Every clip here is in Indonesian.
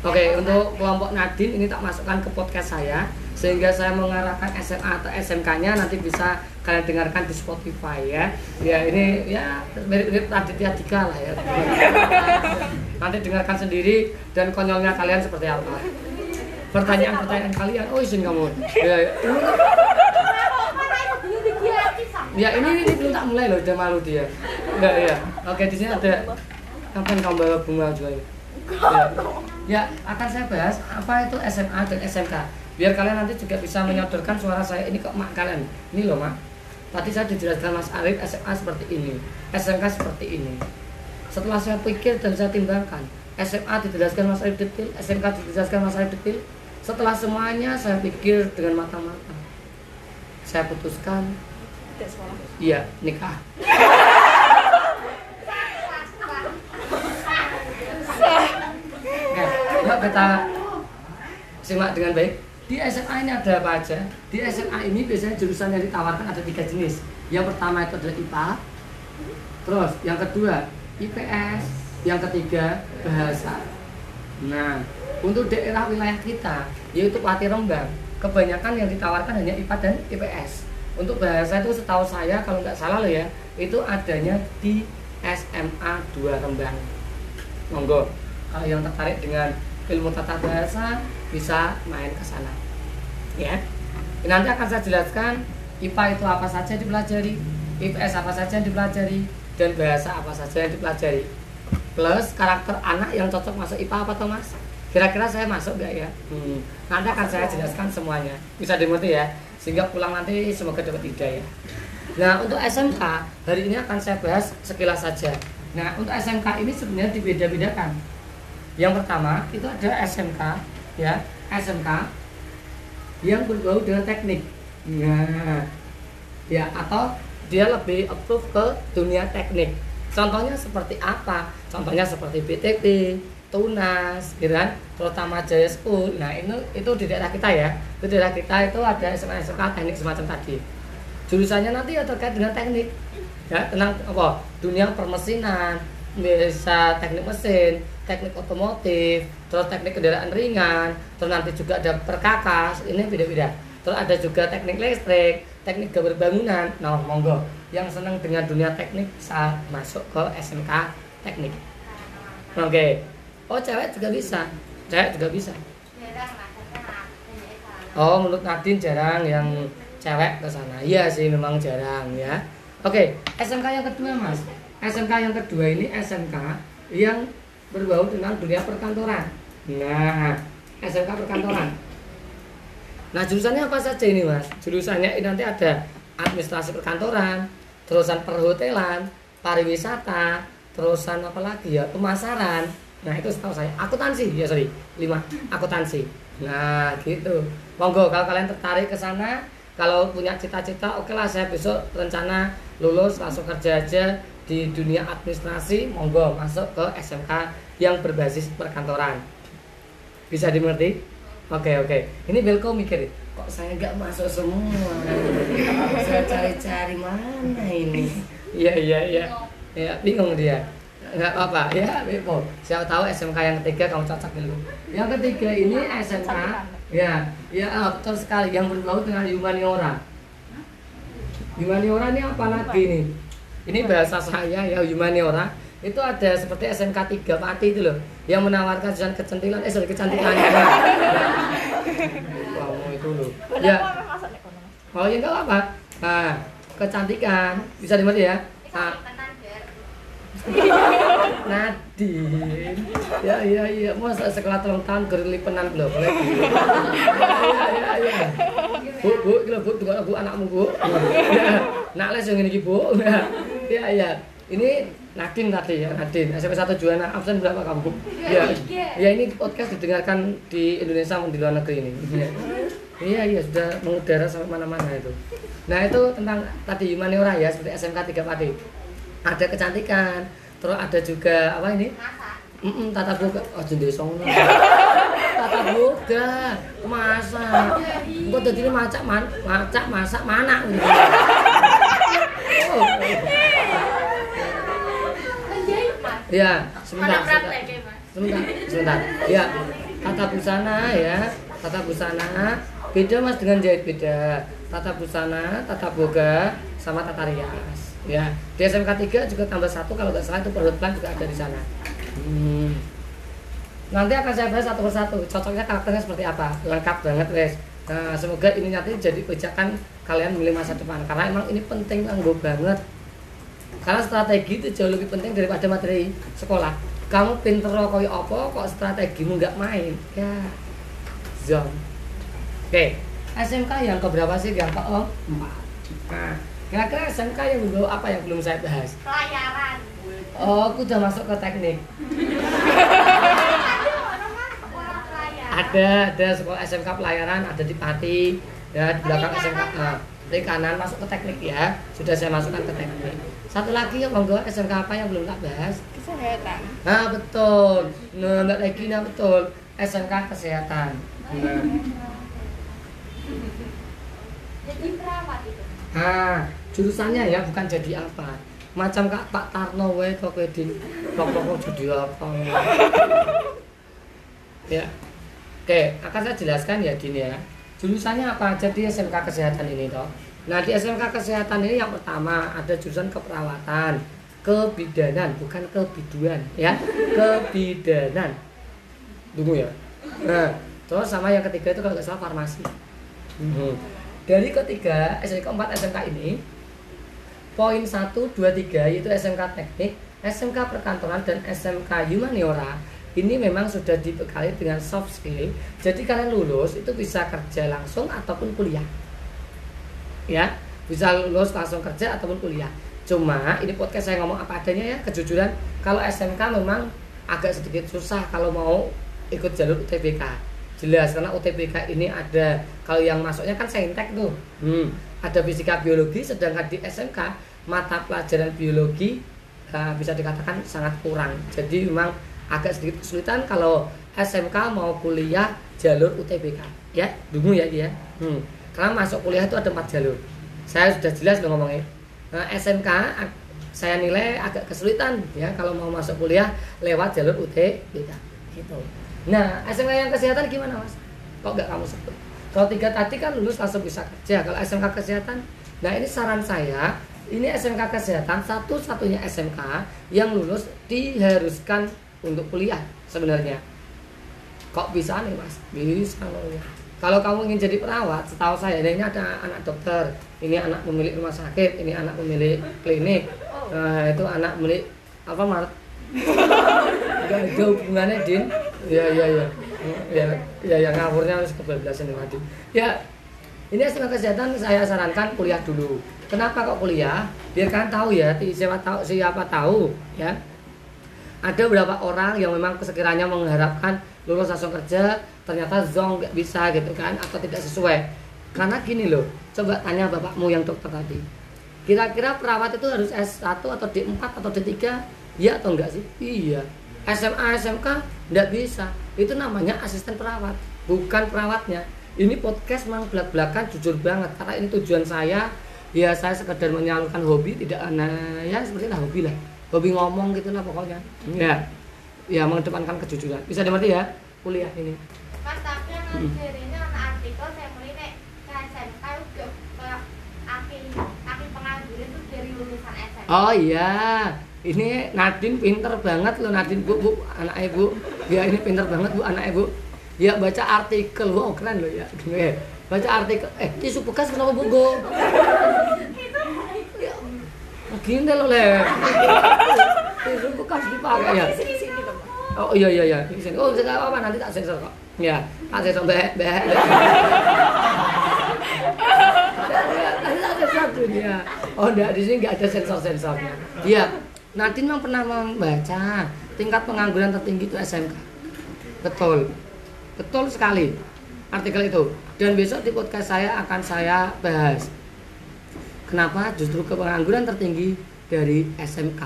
Oke, untuk kelompok Nadine ini tak masukkan ke podcast saya sehingga saya mengarahkan SMA atau SMK-nya nanti bisa kalian dengarkan di Spotify ya. Ya ini ya mirip-mirip Raditya Dika lah ya. Nanti dengarkan sendiri dan konyolnya kalian seperti apa. Pertanyaan-pertanyaan kalian, oh izin kamu. Ya, ya. Ya ini, ini belum tak mulai loh, udah malu dia. Ya ya. Oke di sini ada kapan kamu bawa bunga juga ya? Ya. ya akan saya bahas apa itu SMA dan SMK biar kalian nanti juga bisa menyodorkan suara saya. Ini ke mak kalian? Ini loh mak. Tadi saya dijelaskan Mas Arif SMA seperti ini. SMK seperti ini. Setelah saya pikir dan saya timbangkan SMA dijelaskan Mas Arif detail. SMK dijelaskan Mas Arif detail. Setelah semuanya saya pikir dengan mata-mata. Saya putuskan. Iya nikah Oke, yuk kita simak dengan baik. Di SMA ini ada apa aja? Di SMA ini biasanya jurusan yang ditawarkan ada tiga jenis. Yang pertama itu adalah IPA, terus yang kedua IPS, yang ketiga bahasa. Nah, untuk daerah wilayah kita, yaitu Pati Rembang, kebanyakan yang ditawarkan hanya IPA dan IPS. Untuk bahasa itu setahu saya kalau nggak salah loh ya, itu adanya di SMA 2 Rembang. Monggo, kalau yang tertarik dengan ilmu tata bahasa bisa main ke sana. Ya. Nanti akan saya jelaskan IPA itu apa saja yang dipelajari, IPS apa saja yang dipelajari, dan bahasa apa saja yang dipelajari. Plus karakter anak yang cocok masuk IPA apa toh mas? Kira-kira saya masuk gak ya? Hmm. Nanti akan saya jelaskan semuanya. Bisa dimengerti ya? Sehingga pulang nanti semoga dapat hidayah. Nah untuk SMK hari ini akan saya bahas sekilas saja. Nah untuk SMK ini sebenarnya dibeda-bedakan. Yang pertama itu ada SMK ya SMK yang berbau dengan teknik. Nah ya atau dia lebih approve ke dunia teknik. Contohnya seperti apa? Contohnya seperti BTP, Tunas, gitu kan? Terutama Jaya School. Nah, itu itu di daerah kita ya. Di daerah kita itu ada SMA SMK teknik semacam tadi. Jurusannya nanti ya terkait dengan teknik. Ya, tentang apa? Dunia permesinan, bisa teknik mesin, teknik otomotif, terus teknik kendaraan ringan, terus nanti juga ada perkakas, ini beda-beda. Terus ada juga teknik listrik, teknik gambar bangunan. Nah, monggo yang senang dengan dunia teknik bisa masuk ke SMK teknik. Oke. Oh, cewek juga bisa. Cewek juga bisa. Oh, menurut Nadine jarang yang cewek ke sana. Iya sih, memang jarang ya. Oke, SMK yang kedua, Mas. SMK yang kedua ini SMK yang berbau dengan dunia perkantoran. Nah, SMK perkantoran. Nah, jurusannya apa saja ini, Mas? Jurusannya ini nanti ada administrasi perkantoran, terusan perhotelan, pariwisata, terusan apa lagi ya? Pemasaran. Nah, itu setahu saya. Akuntansi, ya sorry, lima akuntansi. Nah, gitu. Monggo kalau kalian tertarik ke sana, kalau punya cita-cita, oke lah saya besok rencana lulus langsung kerja aja di dunia administrasi, monggo masuk ke SMK yang berbasis perkantoran. Bisa dimengerti? Oke oke. Ini Belko mikir, kok saya nggak masuk semua? saya cari-cari mana ini? Iya iya iya. Ya bingung dia. Nggak apa-apa ya, Belko. Siapa tahu SMK yang ketiga kamu cocok dulu. Yang ketiga ini SMK ya ya ah, betul sekali yang berbau dengan humaniora. Humaniora ini apa lagi nih? Ini bahasa saya ya humaniora itu ada seperti SMK 3 Pati itu loh yang menawarkan jurusan kecantikan eh sorry kecantikan wow itu loh. Ya. oh ya enggak apa nah kecantikan. Bisa dimengerti ya? Nah, Nadine. Ya iya iya mau sekolah telung tahun gerlipenan belum boleh ya ya ya. Bu bu kira bu tunggu bu anakmu bu. Ya nak les yang ini bu. Ya ya ini Nadine tadi ya Nadine. SMP satu Juana absen berapa kamu bu? Ya. Ya ini podcast didengarkan di Indonesia maupun di luar negeri ini. Ya. iya iya sudah mengudara sampai mana-mana itu. Nah itu tentang tadi humaniora ya seperti SMK 3 Pati ada kecantikan. Terus ada juga apa ini? Mm -mm, tata boga oh jende songo tata boga masak. Kok dadi macak man macak masak mana gitu. oh. ya sebentar. sebentar sebentar sebentar. Ya tata busana ya. Tata busana. Beda mas dengan jahit beda. Tata busana tata boga sama tata rias ya di SMK 3 juga tambah satu kalau nggak salah itu perhutlan juga ada di sana. Hmm. nanti akan saya bahas satu persatu cocoknya karakternya seperti apa. Lengkap banget guys. Nah semoga ini nanti jadi pijakan kalian milih masa depan karena emang ini penting anggo banget. Karena strategi itu jauh lebih penting daripada materi sekolah. Kamu pinter koi apa kok strategimu nggak main? Ya zom oke. SMK yang keberapa sih? Yang ke empat. Nah kira-kira SMK yang belum apa yang belum saya bahas? Pelayaran. oh aku udah masuk ke teknik. Sekolah pelayaran. ada ada sekolah SMK pelayaran ada di Pati ya di belakang SMK di kanan masuk ke teknik ya. Sudah saya masukkan ke teknik. Satu lagi ya monggo SMK apa yang belum tak bahas? Kesehatan. Nah betul. Nah mbak Regina betul. SMK kesehatan. Nah, Jadi perawat itu. nah jurusannya ya bukan jadi apa. Macam kak Pak Tarno wae kok kowe di pokok jadi apa. Ya. Oke akan saya jelaskan ya gini ya. Jurusannya apa aja di SMK kesehatan ini toh? Nah di SMK kesehatan ini yang pertama ada jurusan keperawatan kebidanan bukan kebiduan ya. Kebidanan. Tunggu ya. Nah terus sama yang ketiga itu kalau nggak salah farmasi. Hmm. dari ketiga SMK keempat SMK ini poin 1, 2, 3 yaitu SMK teknik SMK perkantoran dan SMK humaniora. Ini memang sudah dibekali dengan soft skill. Jadi kalian lulus itu bisa kerja langsung ataupun kuliah. Ya bisa lulus langsung kerja ataupun kuliah. Cuma ini podcast saya ngomong apa adanya ya kejujuran. Kalau SMK memang agak sedikit susah kalau mau ikut jalur UTBK jelas karena UTBK ini ada kalau yang masuknya kan saintek tuh. Hmm, ada fisika biologi sedangkan di SMK mata pelajaran biologi uh, bisa dikatakan sangat kurang. Jadi memang agak sedikit kesulitan kalau SMK mau kuliah jalur UTBK ya dungu ya dia hmm. karena masuk kuliah itu ada empat jalur. Saya sudah jelas loh ngomongnya. Nah, SMK ag- saya nilai agak kesulitan ya kalau mau masuk kuliah lewat jalur UTBK gitu. Nah SMK yang kesehatan gimana mas? Kok nggak kamu sebut? Kalau tiga tadi kan lulus langsung bisa kerja. Kalau SMK kesehatan nah ini saran saya ini SMK kesehatan satu-satunya SMK yang lulus diharuskan untuk kuliah sebenarnya. Kok bisa nih mas? Bisa. Loh kalau kamu ingin jadi perawat setahu saya ini ada anak dokter ini anak pemilik rumah sakit ini anak pemilik klinik nah itu anak milik apa Mart Gak ada hubungannya Din. Ya ya ya ya ya ngawurnya harus kebablasan Din. Ya ini SMK kesehatan saya sarankan kuliah dulu. Kenapa kok kuliah? Biar kalian tahu ya siapa tahu siapa tahu ya. Ada beberapa orang yang memang sekiranya mengharapkan lulus langsung kerja ternyata zong nggak bisa gitu kan atau tidak sesuai. Karena gini loh coba tanya bapakmu yang dokter tadi. Kira-kira perawat itu harus S1 atau D4 atau D3 ya atau enggak sih? Iya. SMA SMK nggak bisa. Itu namanya asisten perawat bukan perawatnya ini podcast memang belak-belakan jujur banget. Karena ini tujuan saya ya saya sekedar menyalurkan hobi tidak nah, ya seperti lah hobi lah. Hobi ngomong gitu lah pokoknya. Ya ya mengedepankan kejujuran. Bisa dimengerti ya kuliah ini. Mas tapi yang Hmm. ini anak artikel saya mulai nek ke SMK pengangguran itu dari lulusan SMK. oh iya ini Nadine pinter banget loh Nadine. Bu bu anak ibu ya ini pinter banget bu anak ibu ya baca artikel wow keren loh ya Eh, baca artikel eh tisu bekas kenapa bu go Ya, gini loh le tisu bekas dipakai ya Oh iya iya iya. Oh, enggak apa-apa nanti tak sensor kok. Ya, tak sensor tak sensor dunia. Oh enggak, di sini enggak ada sensor-sensornya. Iya. Nadine memang pernah membaca tingkat pengangguran tertinggi itu SMK. Betul. Betul sekali artikel itu. Dan besok di podcast saya akan saya bahas kenapa justru ke pengangguran tertinggi dari SMK.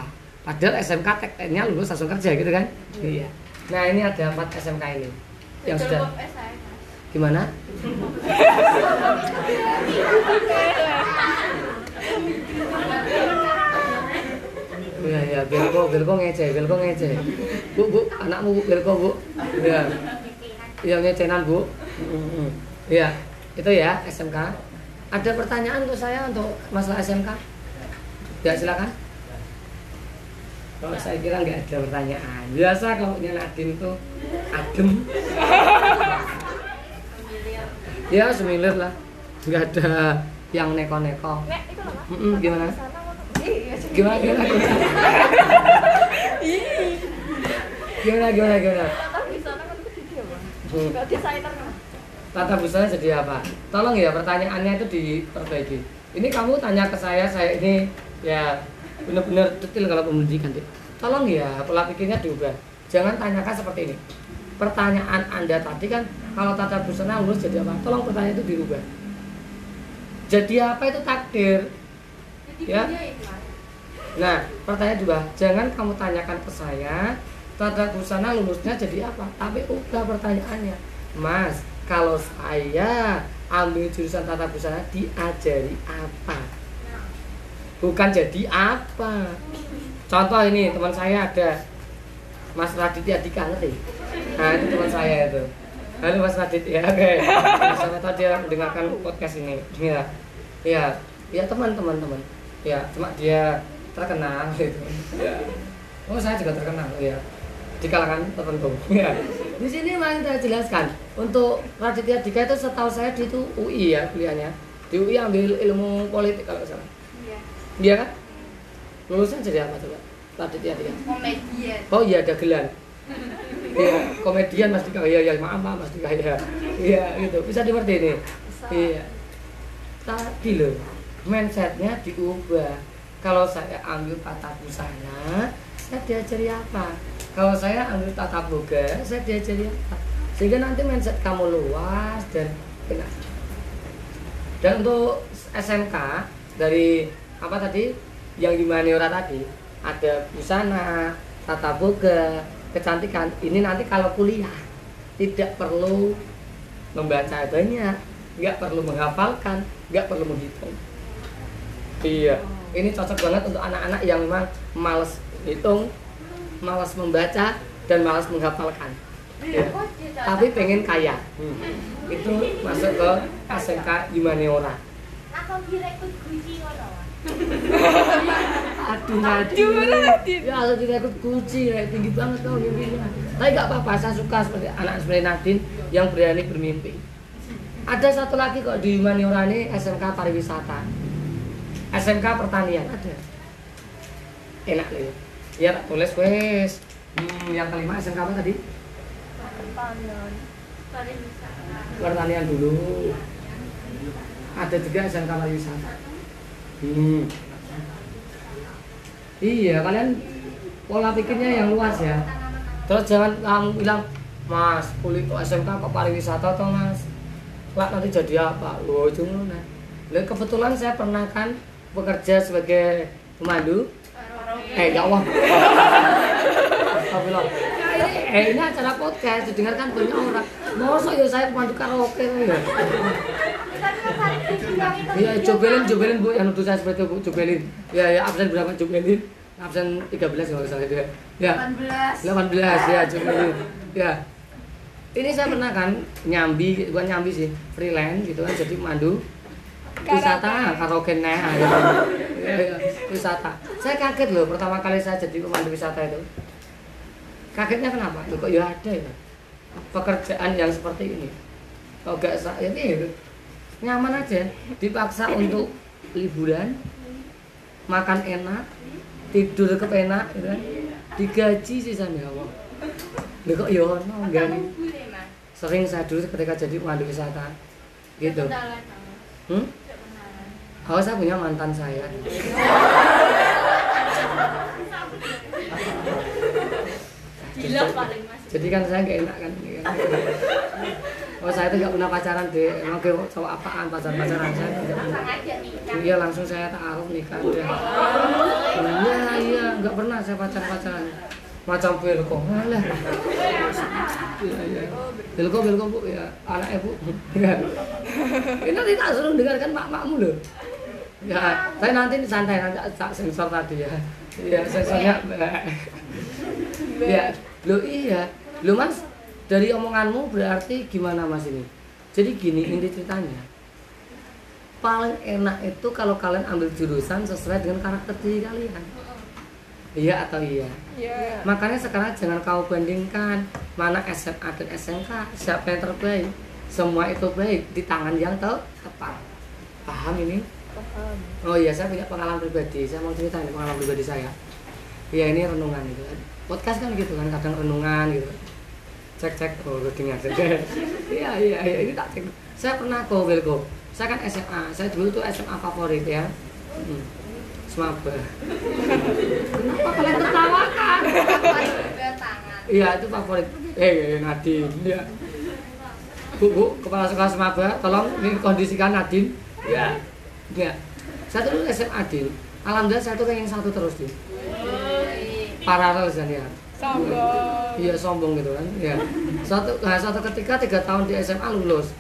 Padahal SMK tekniknya lulus langsung kerja gitu kan? Iya. Nah ini ada empat SMK ini yang sudah gimana? Iya iya belko belko ngece belko ngece. Bu bu anakmu bu belko bu. Iya. Yang nyecenan bu. Iya itu ya SMK ada pertanyaan untuk saya untuk masalah SMK ya silakan. Kalau saya kira nggak ada pertanyaan. Biasa kalau punya Nadine tuh adem. Ya semilir lah. Nggak ada yang neko-neko. Nek, itu loh, Mas. Mm-mm, gimana? Sana, ngono. Sih. gimana gimana? Gimana gimana gimana gimana Tata di sana kan itu dia, Bang. Hmm. Nggak desainer kan. tata busana jadi apa? Tolong ya pertanyaannya itu diperbaiki. Ini kamu tanya ke saya saya ini ya benar-benar detail kalau pendidikan deh tolong ya pola pikirnya diubah. Jangan tanyakan seperti ini. Pertanyaan anda tadi kan kalau tata busana lulus jadi apa? Tolong pertanyaan itu dirubah jadi apa itu takdir? Jadi Ya. Nah, pertanyaan dua, jangan kamu tanyakan ke saya, tata busana lulusnya jadi apa? Tapi ubah pertanyaannya, Mas, kalau saya ambil jurusan tata busana diajari apa? Bukan jadi apa? Contoh ini teman saya ada Mas Raditya Dika ngerti? Nah itu teman saya itu. Halo Mas Radit ya oke. Sama tadi dia mendengarkan podcast ini. Iya, iya, ya teman-teman teman. Ya cuma dia terkenal gitu. Ya. Oh saya juga terkenal ya di kalangan tertentu. Ya. Di sini main saya jelaskan untuk Raditya Dika itu setahu saya di itu UI ya kuliahnya. Di UI ambil ilmu politik kalau salah. iya. Iya kan? Lulusnya jadi apa coba? Raditya Dika. Komedian. Oh iya dagelan. Iya, komedian Mas Dika. Iya, iya, maaf, maaf Mas Dika. Iya. Iya, gitu. Bisa dimengerti ini. Iya. Tadi loh, mindsetnya diubah. Kalau saya ambil tata busana, saya diajari apa? Kalau saya ambil tata boga, saya diajari apa? Sehingga nanti mindset kamu luas dan enak. Dan untuk SMK dari apa tadi yang humaniora tadi ada busana, tata boga, kecantikan. Ini nanti kalau kuliah tidak perlu membaca banyak, nggak perlu menghafalkan, nggak perlu menghitung. Iya, ini cocok banget untuk anak-anak yang memang malas hitung, malas membaca, dan malas menghafalkan. Cocok. Tapi pengen kaya. Itu masuk ke SMK Humaniora. Aku ngono. Aduh, Nadine. Ya, kalau tidak ikut kunci, ya, tinggi banget kau mimpinya. Tapi nggak apa-apa, saya suka seperti anak seperti Nadine yang berani bermimpi. Ada satu lagi kok di Humaniora ini SMK Pariwisata. SMK Pertanian ada. Enak loh. Ya, tak tulis wes. Hmm, yang kelima SMK apa tadi? Pertanian. Dulu. Ada juga SMK Pariwisata. Hmm. Iya, kalian pola pikirnya yang luas ya. Terus jangan kamu bilang, Mas, kulit kok SMK kok pariwisata toh Mas? Lah nanti jadi apa? Loh, cuma nah. Lah, kebetulan saya pernah kan bekerja sebagai pemandu. Eh, ya Allah. Astagfirullah. Eh, ini acara podcast didengarkan banyak orang. Masa ya saya pemandu karaoke ya? Iya, Jobelin. Jobelin Bu, yang nuduh saya seperti itu Bu, Jobelin. Ya, ya, absen berapa Jobelin? Absen 13 kalau salah dia. Ya, 18. 18 ya, Jobelin. Ya. Ini saya pernah kan nyambi, bukan nyambi sih, freelance gitu kan, jadi pemandu wisata, karaoke nah, gitu. Ya, ya, wisata. Saya kaget loh pertama kali saya jadi pemandu wisata itu. Kagetnya kenapa? Loh, kok ya ada ya pekerjaan yang seperti ini. Kok gak sa- ya ini nyaman aja, dipaksa untuk liburan, makan enak, tidur kepenak, gitu kan. Digaji sih sama Allah. Loh kok ya ono enggak. Sering saya dulu ketika jadi pemandu wisata. Gitu. Hmm? Oh, saya punya mantan saya. Gila paling Mas. Jadi kan saya nggak enak kan. ya kan? Oh saya itu nggak pernah pacaran deh. Emang kayak cowok apaan pacaran-pacaran saya nggak pernah. Langsung aja nikah. Iya langsung saya taruh nikah udah. Iya iya nggak pernah saya pacaran pacaran. Macam Belko, malah. Iya iya. Belko Belko bu ya anak ibu. Ya. Ini nanti tak suruh dengarkan mak makmu loh. Ya, saya nanti santai nanti tak sensor tadi ya. Iya sensornya. Ya, lo iya, lo mas dari omonganmu berarti gimana mas ini? Jadi gini inti ceritanya. Paling enak itu kalau kalian ambil jurusan sesuai dengan karakter diri kalian. Iya atau iya? Iya. makanya sekarang jangan kau bandingkan mana SMA dan SMK siapa yang terbaik. Semua itu baik di tangan yang te- tepat. Paham ini Paham. Oh iya, saya punya pengalaman pribadi. Saya mau cerita nih pengalaman pribadi saya. Iya ini renungan gitu kan. Podcast kan gitu kan, kadang renungan gitu. Cek cek, oh dengar. Iya iya iya, ini tak cek. Saya pernah kok Wilko. Saya kan SMA. Saya dulu tuh SMA favorit ya. Hmm. Semaba. Kenapa kalian tertawakan? Iya itu favorit. Eh eh, Nadine. Ya. Bu bu, kepala sekolah Semaba, tolong ini kondisikan Nadine. Ya. Ya. Saya tuh dulu SMA Din. Alhamdulillah saya tuh ranking satu terus Din. Paralel dan ya. Sombong. Iya sombong gitu kan. Ya. Suatu nah, suatu ketika tiga tahun di SMA lulus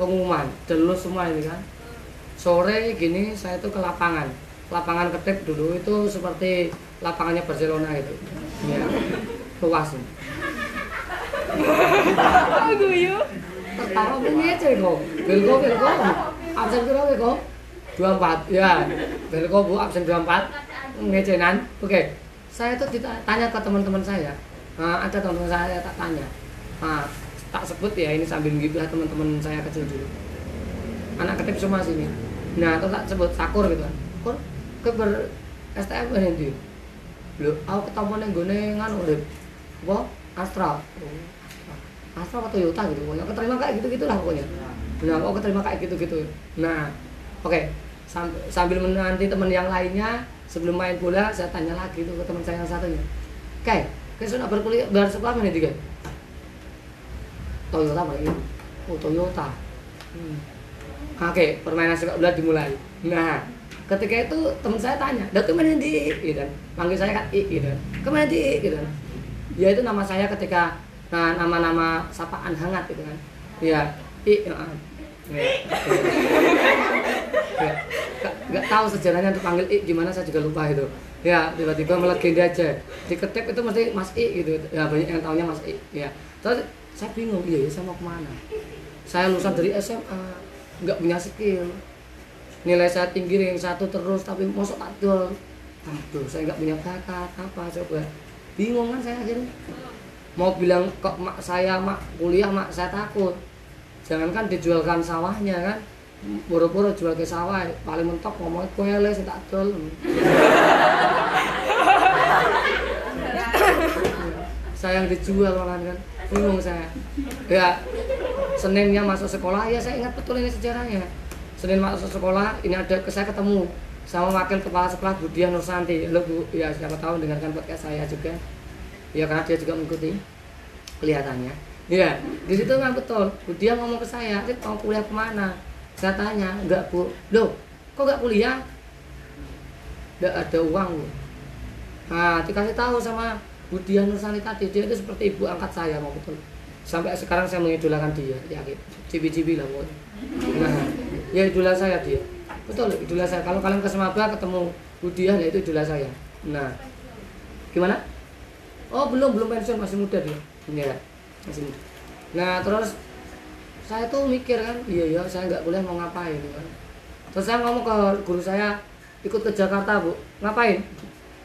pengumuman dan lulus semua ini kan. Sore gini saya tuh ke lapangan. Lapangan ketep dulu itu seperti lapangannya Barcelona gitu. Ya. Luas. Oh, guyu. Tertawa ngece kok. Belko belko. Absen berapa kok? 24. Ya. Belko Bu absen 24. Ngecenan. Oke. Saya tuh ditanya ke teman-teman saya. Nah, ada teman-teman saya tak tanya. Nah, tak sebut ya ini sambil ngibah teman-teman saya kecil dulu. Anak ketip semua sini. Nah, terus tak sebut sakur gitu kan. Kur, ke ber STM kan nanti. Lho, aku ketemu ning gone nganu urip. Apa? Astra. Astra apa Toyota gitu pokoknya keterima kayak gitu gitulah pokoknya nah kok keterima kayak gitu gitu nah oke sambil menanti teman yang lainnya sebelum main bola saya tanya lagi tuh ke teman saya yang satunya. Kayak kayak sudah berkuliah bersekolah mana tiga? Toyota apa ini oh Toyota. Hmm. oke permainan sepak bola dimulai. Nah ketika itu teman saya tanya dah ke mana di gitu kan. Panggil saya kan i gitu kan. Ke mana di gitu kan. Ya itu nama saya ketika nah nama-nama sapaan hangat gitu kan. Ya i. Nggak- tahu sejarahnya untuk panggil i gimana saya juga lupa itu. Ya tiba-tiba melegenda aja. Diketep itu mesti mas i gitu. Ya banyak yang tahunya mas i ya. Terus saya bingung iya ya saya mau ke mana? Saya lulusan dari SMA nggak punya skill. Nilai saya tinggi yang satu terus tapi mosok tak dol aduh saya nggak punya bakat apa coba. Bingung kan saya akhirnya. Mau bilang kok mak saya mak kuliah mak saya takut jangankan dijualkan sawahnya kan. Boro-boro jual ke sawah paling mentok ngomong kue les tak dol. Saya yang dijual malah kan. Bingung saya. Ya Seninnya masuk sekolah ya saya ingat betul ini sejarahnya. Senin masuk sekolah ini ada saya ketemu sama wakil kepala sekolah Budia Nursanti halo Bu ya siapa tahu dengarkan podcast saya juga. Ya karena dia juga mengikuti kelihatannya ya di situ memang betul. Budia ngomong ke saya Rit mau kuliah ke mana? Saya tanya enggak Bu. Loh kok enggak kuliah? Enggak ada uang Bu. Nah dikasih tahu sama Budia Nursanti tadi dia itu seperti ibu angkat saya mau betul. Sampai sekarang saya mengidolakan dia yakin cibi-cibi lah pokoknya nah ya idola saya dia. Betul idola saya. Kalau kalian ke Semaba ketemu Budia ya itu idola saya. Nah gimana? Oh belum belum pensiun masih muda dia. Ya masih muda nah terus saya tuh mikir kan iya ya saya nggak kuliah mau ngapain gitu kan. Terus saya ngomong ke guru saya ikut ke Jakarta bu. Ngapain?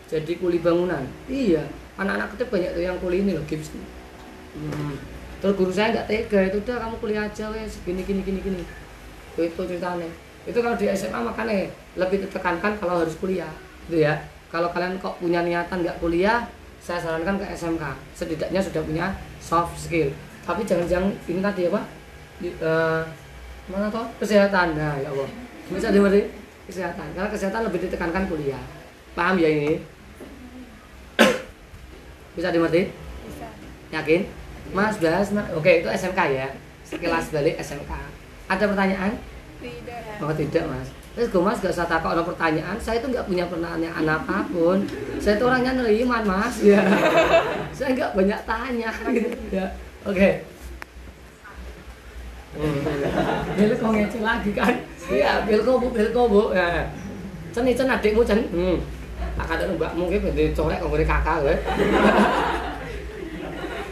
Jadi kuli bangunan. Iya anak-anak ketip banyak tuh yang kuli ini loh gips. Hmm. terus guru saya nggak tega itu udah kamu kuliah aja wes gini gini gini gini. Itu ceritanya. Itu kalau di SMA makanya lebih ditekankan kalau harus kuliah gitu ya. Kalau kalian kok punya niatan nggak kuliah saya sarankan ke SMK setidaknya sudah punya soft skill. Tapi jangan-jangan ini tadi apa? Di, eh, mana toh? Kesehatan. Nah ya Allah. Bisa dimengerti kesehatan. Karena kesehatan lebih ditekankan kuliah. Paham ya ini? Bisa dimengerti Bisa. yakin? Mas Blas Mas- oke itu SMK ya. Sekilas balik SMK ada pertanyaan? Tidak. Oh tidak mas Terus gue mas gak usah takut ada pertanyaan Saya itu gak punya pertanyaan apa pun Saya itu orangnya neriman mas ya. Saya gak banyak tanya gitu ya. Oke Bil kok ngece lagi kan Iya Bilko bu Bilko bu ya. Cen cen adikmu cen hmm. Tak kata mbakmu gitu dicorek kok kakak gue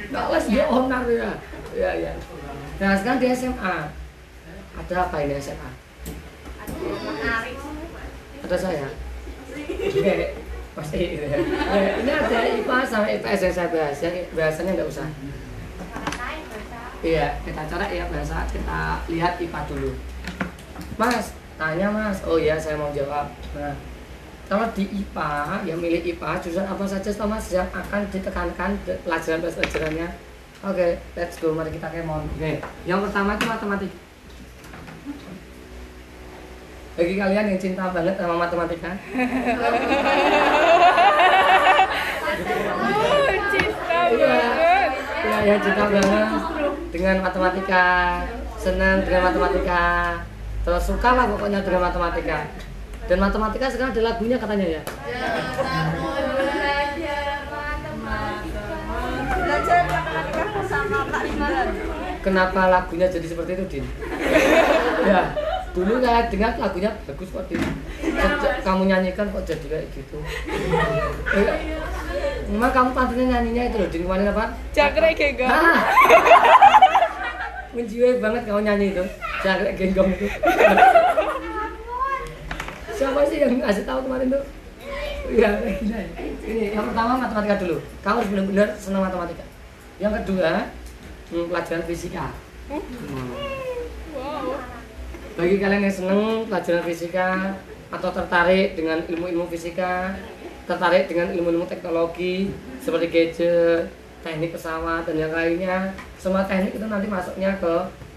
Nggak les dia onar ya. Ya ya. Nah sekarang di SMA ada apa ini SMA? Ada saya. Oke, pasti ya. Ya, ini ada IPA sama IPS yang saya bahas. Yang bahasanya nggak usah. Iya, kita coret ya bahasa. Kita lihat IPA dulu. Mas, tanya mas. Oh iya, saya mau jawab. Nah, kalau di IPA, yang milik IPA, jurusan apa saja toh mas yang akan ditekankan pelajaran-pelajarannya? Oke, let's go. Mari kita kemon. Oke, yang pertama itu matematika. Bagi kalian yang cinta banget sama matematika, Oh, cinta Iya. banget. ya, yang cinta banget dengan matematika, senang dengan matematika, terus suka lah pokoknya dengan matematika. Dan matematika sekarang ada lagunya katanya ya. Kenapa lagunya jadi seperti itu, Din? ya, dulu saya dengar lagunya bagus kok. Sejak kamu nyanyikan kok jadi kayak gitu. Memang kamu pantasnya nyanyinya itu loh, Din. Kemarin apa? Jangkrik genggam. Ah. Menjiwai banget kamu nyanyi itu. Jangkrik genggong itu. Siapa sih yang ngasih tahu kemarin tuh? Iya, ya. Ini yang pertama matematika dulu. Kamu harus benar-benar senang matematika. Yang kedua, hmm, pelajaran fisika. Hmm. Bagi kalian yang senang pelajaran fisika atau tertarik dengan ilmu-ilmu fisika, tertarik dengan ilmu-ilmu teknologi seperti gadget, teknik pesawat dan yang lainnya, semua teknik itu nanti masuknya ke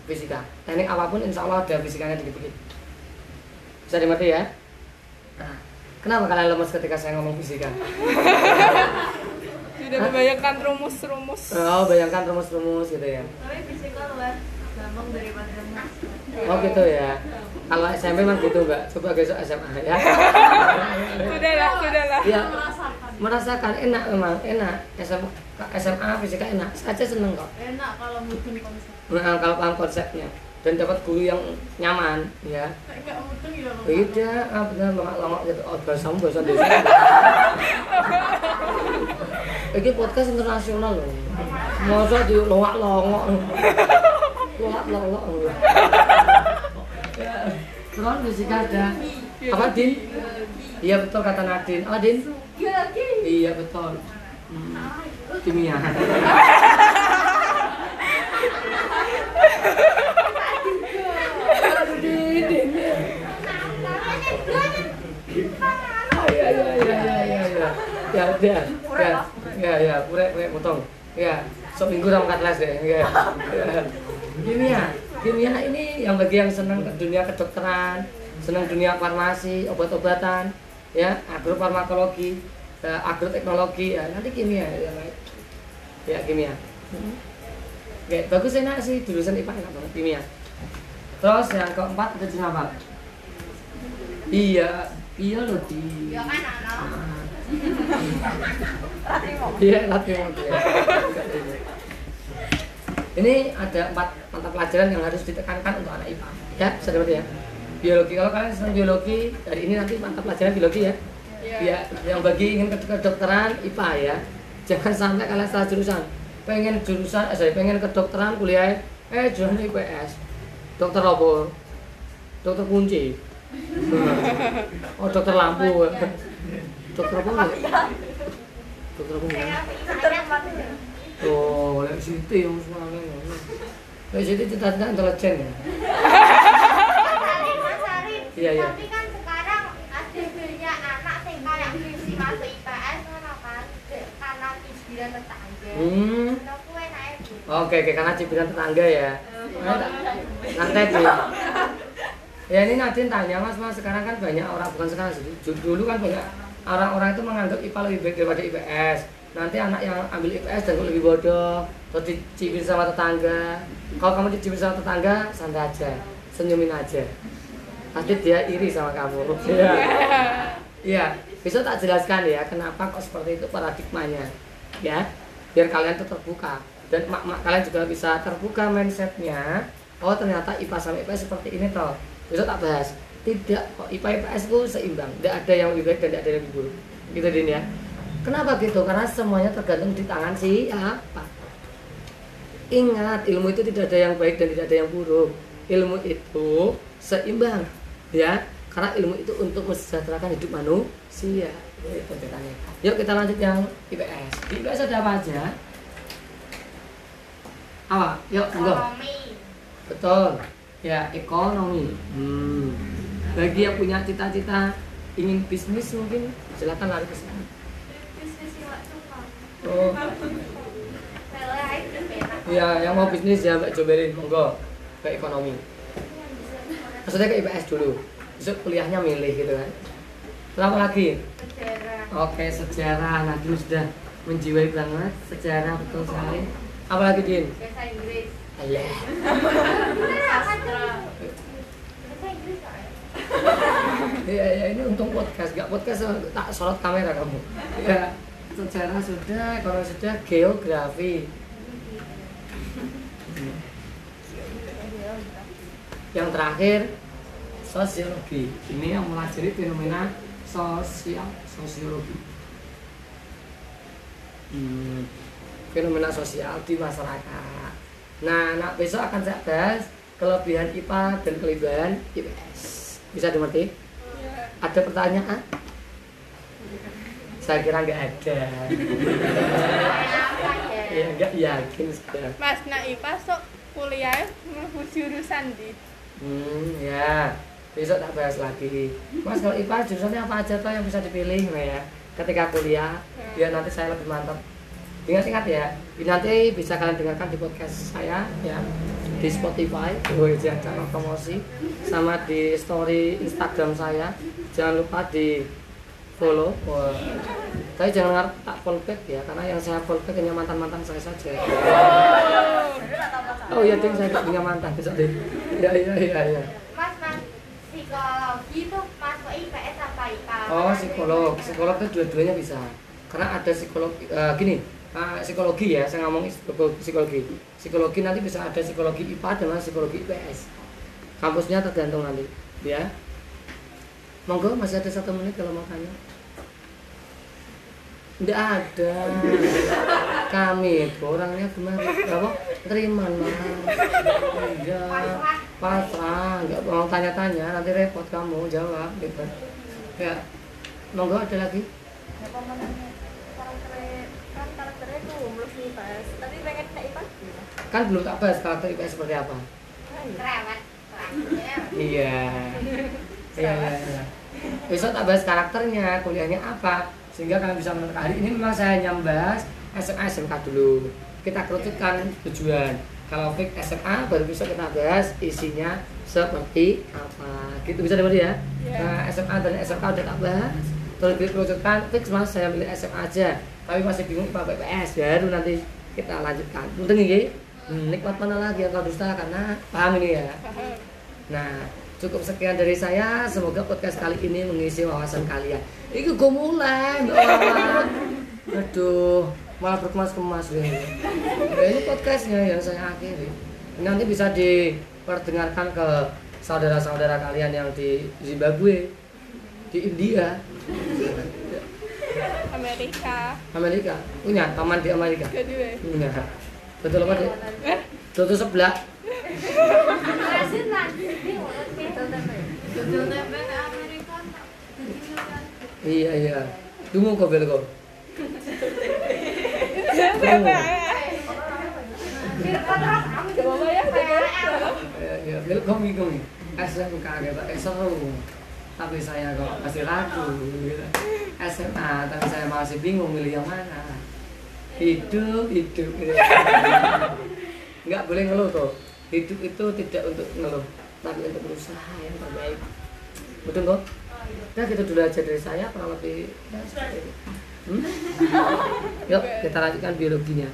fisika. Teknik apa pun insya Allah ada fisikanya dikit-dikit. Bisa dimengerti ya? Nah, kenapa kalian lemes ketika saya ngomong fisika? Tidak membayangkan rumus-rumus. Oh, bayangkan rumus-rumus gitu ya. Tapi fisika luar gampang daripada mas. Oh gitu ya. Kalau SMP memang gitu mbak. Coba besok SMA ya. Sudahlah, sudahlah. Ya, merasakan enak memang enak. SMA, SMA fisika enak. Saya seneng kok. Enak kalau mudeng konsep. Nah, kalau paham konsepnya dan dapat guru yang nyaman ya. Enggak mudeng ya loh. Beda, ah, benar longok-longok gitu. Oh, bahasamu bahasa desa. Ini podcast internasional loh. Masa di longok-longok. Longok-longok. Ya, Terus fisika ada apa Din? Iya betul kata Nadine. Apa Din? Iya betul. Hmm. Kimia. Ah, Iya iya iya iya iya iya. Ya ya ya ya ya pure pure potong. Ya sok minggu sama kelas deh. Ya. ya. Kimia ini yang bagi yang senang ke dunia kedokteran, senang dunia farmasi, obat-obatan, ya agrofarmakologi, eh, agroteknologi, ya nanti kimia ya baik. Ya kimia. Oke, bagus enak sih jurusan IPA enak banget kimia. Terus yang keempat ada jurusan apa? Iya, iya loh di. ya kan anak Iya, latih mobil. Ini ada empat mata pelajaran yang harus ditekankan untuk anak IPA. Ya, dapat ya. Biologi, kalau kalian senang biologi, dari ini nanti mata pelajaran biologi ya. Ya, yang bagi ingin ke kedokteran IPA ya. Jangan sampai kalian salah jurusan. Pengen jurusan, eh, sorry, pengen kedokteran kuliah, eh jurusan IPS. Dokter apa? Dokter kunci. Oh, dokter lampu. Dokter apa? Dokter apa? enggak? Oh, Siti yang semangat. Lek Siti cita-cita intelijen ya. Mas Mas Arif, Iya, iya. tapi kan sekarang ada banyak anak yang kayak visi masuk IPS ngono kan karena cibiran tetangga Hmm. Naik Oke, oke, karena cibiran tetangga ya. Nanti sih. Ya ini Nadine tanya mas, mas sekarang kan banyak orang bukan sekarang sih. Dulu kan banyak orang-orang itu menganggap IPA lebih baik daripada IPS. Nanti anak yang ambil IPS dan lebih bodoh, terus dicibir sama tetangga. Kalau kamu dicibir sama tetangga, santai aja, senyumin aja. Pasti dia iri sama kamu. Iya. Iya, besok tak jelaskan ya kenapa kok seperti itu paradigmanya. Ya, biar kalian tuh terbuka dan mak-mak kalian juga bisa terbuka mindsetnya. Oh ternyata IPA sama IPS seperti ini toh. Besok tak bahas. Tidak kok IPA IPS itu seimbang. Tidak ada yang lebih baik dan tidak ada yang lebih buruk. Gitu Din ya. Kenapa gitu? Karena semuanya tergantung di tangan siapa. Ingat, ilmu itu tidak ada yang baik dan tidak ada yang buruk. Ilmu itu seimbang, ya. Karena ilmu itu untuk mensejahterakan hidup manusia. Itu ceritanya. Yuk kita lanjut yang IPS. Di IPS ada apa aja? Apa? Yuk, monggo. Ekonomi. Betul. Ya, ekonomi. Hmm. Bagi yang punya cita-cita ingin bisnis mungkin silakan lari ke sana. Bisnis yang gak suka. Oh, iya yang mau bisnis ya Mbak Joberin, monggo ke ekonomi. Maksudnya ke IPS dulu. Besok kuliahnya milih gitu kan. Apa lagi? Sejarah. Oke, sejarah. Nah, dulu sudah menjiwai banget sejarah betul sekali. Apa lagi, Din? Bahasa Inggris. Alah. Sastra. Bahasa Inggris gak ya? Iya, ya, ini untung podcast, gak podcast tak sorot kamera kamu. Ya, sejarah sudah, kalau sudah geografi. Yang terakhir sosiologi. Ini yang melajari fenomena sosial, sosiologi. Hmm, fenomena sosial di masyarakat. Nah, nah besok akan saya bahas kelebihan IPA dan kelebihan IPS. Bisa dimengerti? Ada pertanyaan? Saya kira nggak ada. Ya? Nggak yakin sudah. Mas nak IPA sok kuliah mlebu jurusan di. Hmm, ya. Besok tak bahas lagi. Mas kalau IPA jurusannya apa aja toh yang bisa dipilih ya. Ketika kuliah, biar nanti saya lebih mantap. Ingat-ingat ya, ini nanti bisa kalian dengarkan di podcast saya ya di Spotify, oh jangan channel promosi, sama di story Instagram saya. Jangan lupa di follow. Wah. Tapi jangan ngarep tak follow back ya, karena yang saya follow back hanya mantan-mantan saya saja. Oh iya, ding saya nggak punya mantan besok deh. Iya iya iya iya. Mas, mas, psikologi tuh masuk IPS apa IPA? Oh psikolog, psikolog itu dua-duanya bisa. Karena ada psikolog eh, gini, eh, psikologi ya, saya ngomong psikolo- psikologi. Psikologi nanti bisa ada psikologi IPA dengan psikologi IPS. Kampusnya tergantung nanti, ya. Monggo masih ada satu menit kalau mau tanya. Tidak ada. Kami itu orangnya gimana? Apa? Terima lah. Enggak. Pasrah. Enggak mau tanya-tanya. Nanti repot kamu jawab. Gitu. Ya. Monggo ada lagi? Kan belum? Kan belum tak bahas karakter IPS seperti apa. Iya. Iya, iya, iya. Besok tak bahas karakternya, kuliahnya apa, sehingga kalian bisa menentukan. Hari ini memang saya hanya membahas SMA SMK dulu. Kita kerucutkan tujuan. Kalau fix SMA baru bisa kita bahas isinya seperti apa. Gitu bisa dengar ya? Iya. Nah, SMA dan SMK udah tak bahas. Terus dikerucutkan fix mas saya pilih SMA aja. Tapi masih bingung IPA PPS baru nanti kita lanjutkan. Untung ini hmm, nikmat mana lagi kau dusta karena paham ini ya. Nah, cukup sekian dari saya. Semoga podcast kali ini mengisi wawasan kalian. Iku gue mulai, Wawan. Aduh, malah berkemas-kemas deh. Ya, ini podcastnya yang saya akhiri. Nanti bisa diperdengarkan ke saudara-saudara kalian yang di Zimbabwe, di India, Amerika. Amerika. Punya taman di Amerika. Kedua. Punya. Betul apa deh? Eh, Betul sebelah. Iya iya. Tunggu kok bel kok. Firman terus kamu Coba ya, PLL. Ya, ya, welcome welcome. SMK gitu, eh, seru. Tapi saya kok masih ragu gitu. SMA, tapi saya masih bingung milih yang mana. Hidup, hidup. Nggak boleh ngeluh kok. Hidup itu tidak untuk ngeluh, tapi untuk berusaha yang terbaik. Betul kok? Nah, gitu dulu aja dari saya, kurang lebih. Hmm? Yuk, kita lanjutkan biologinya.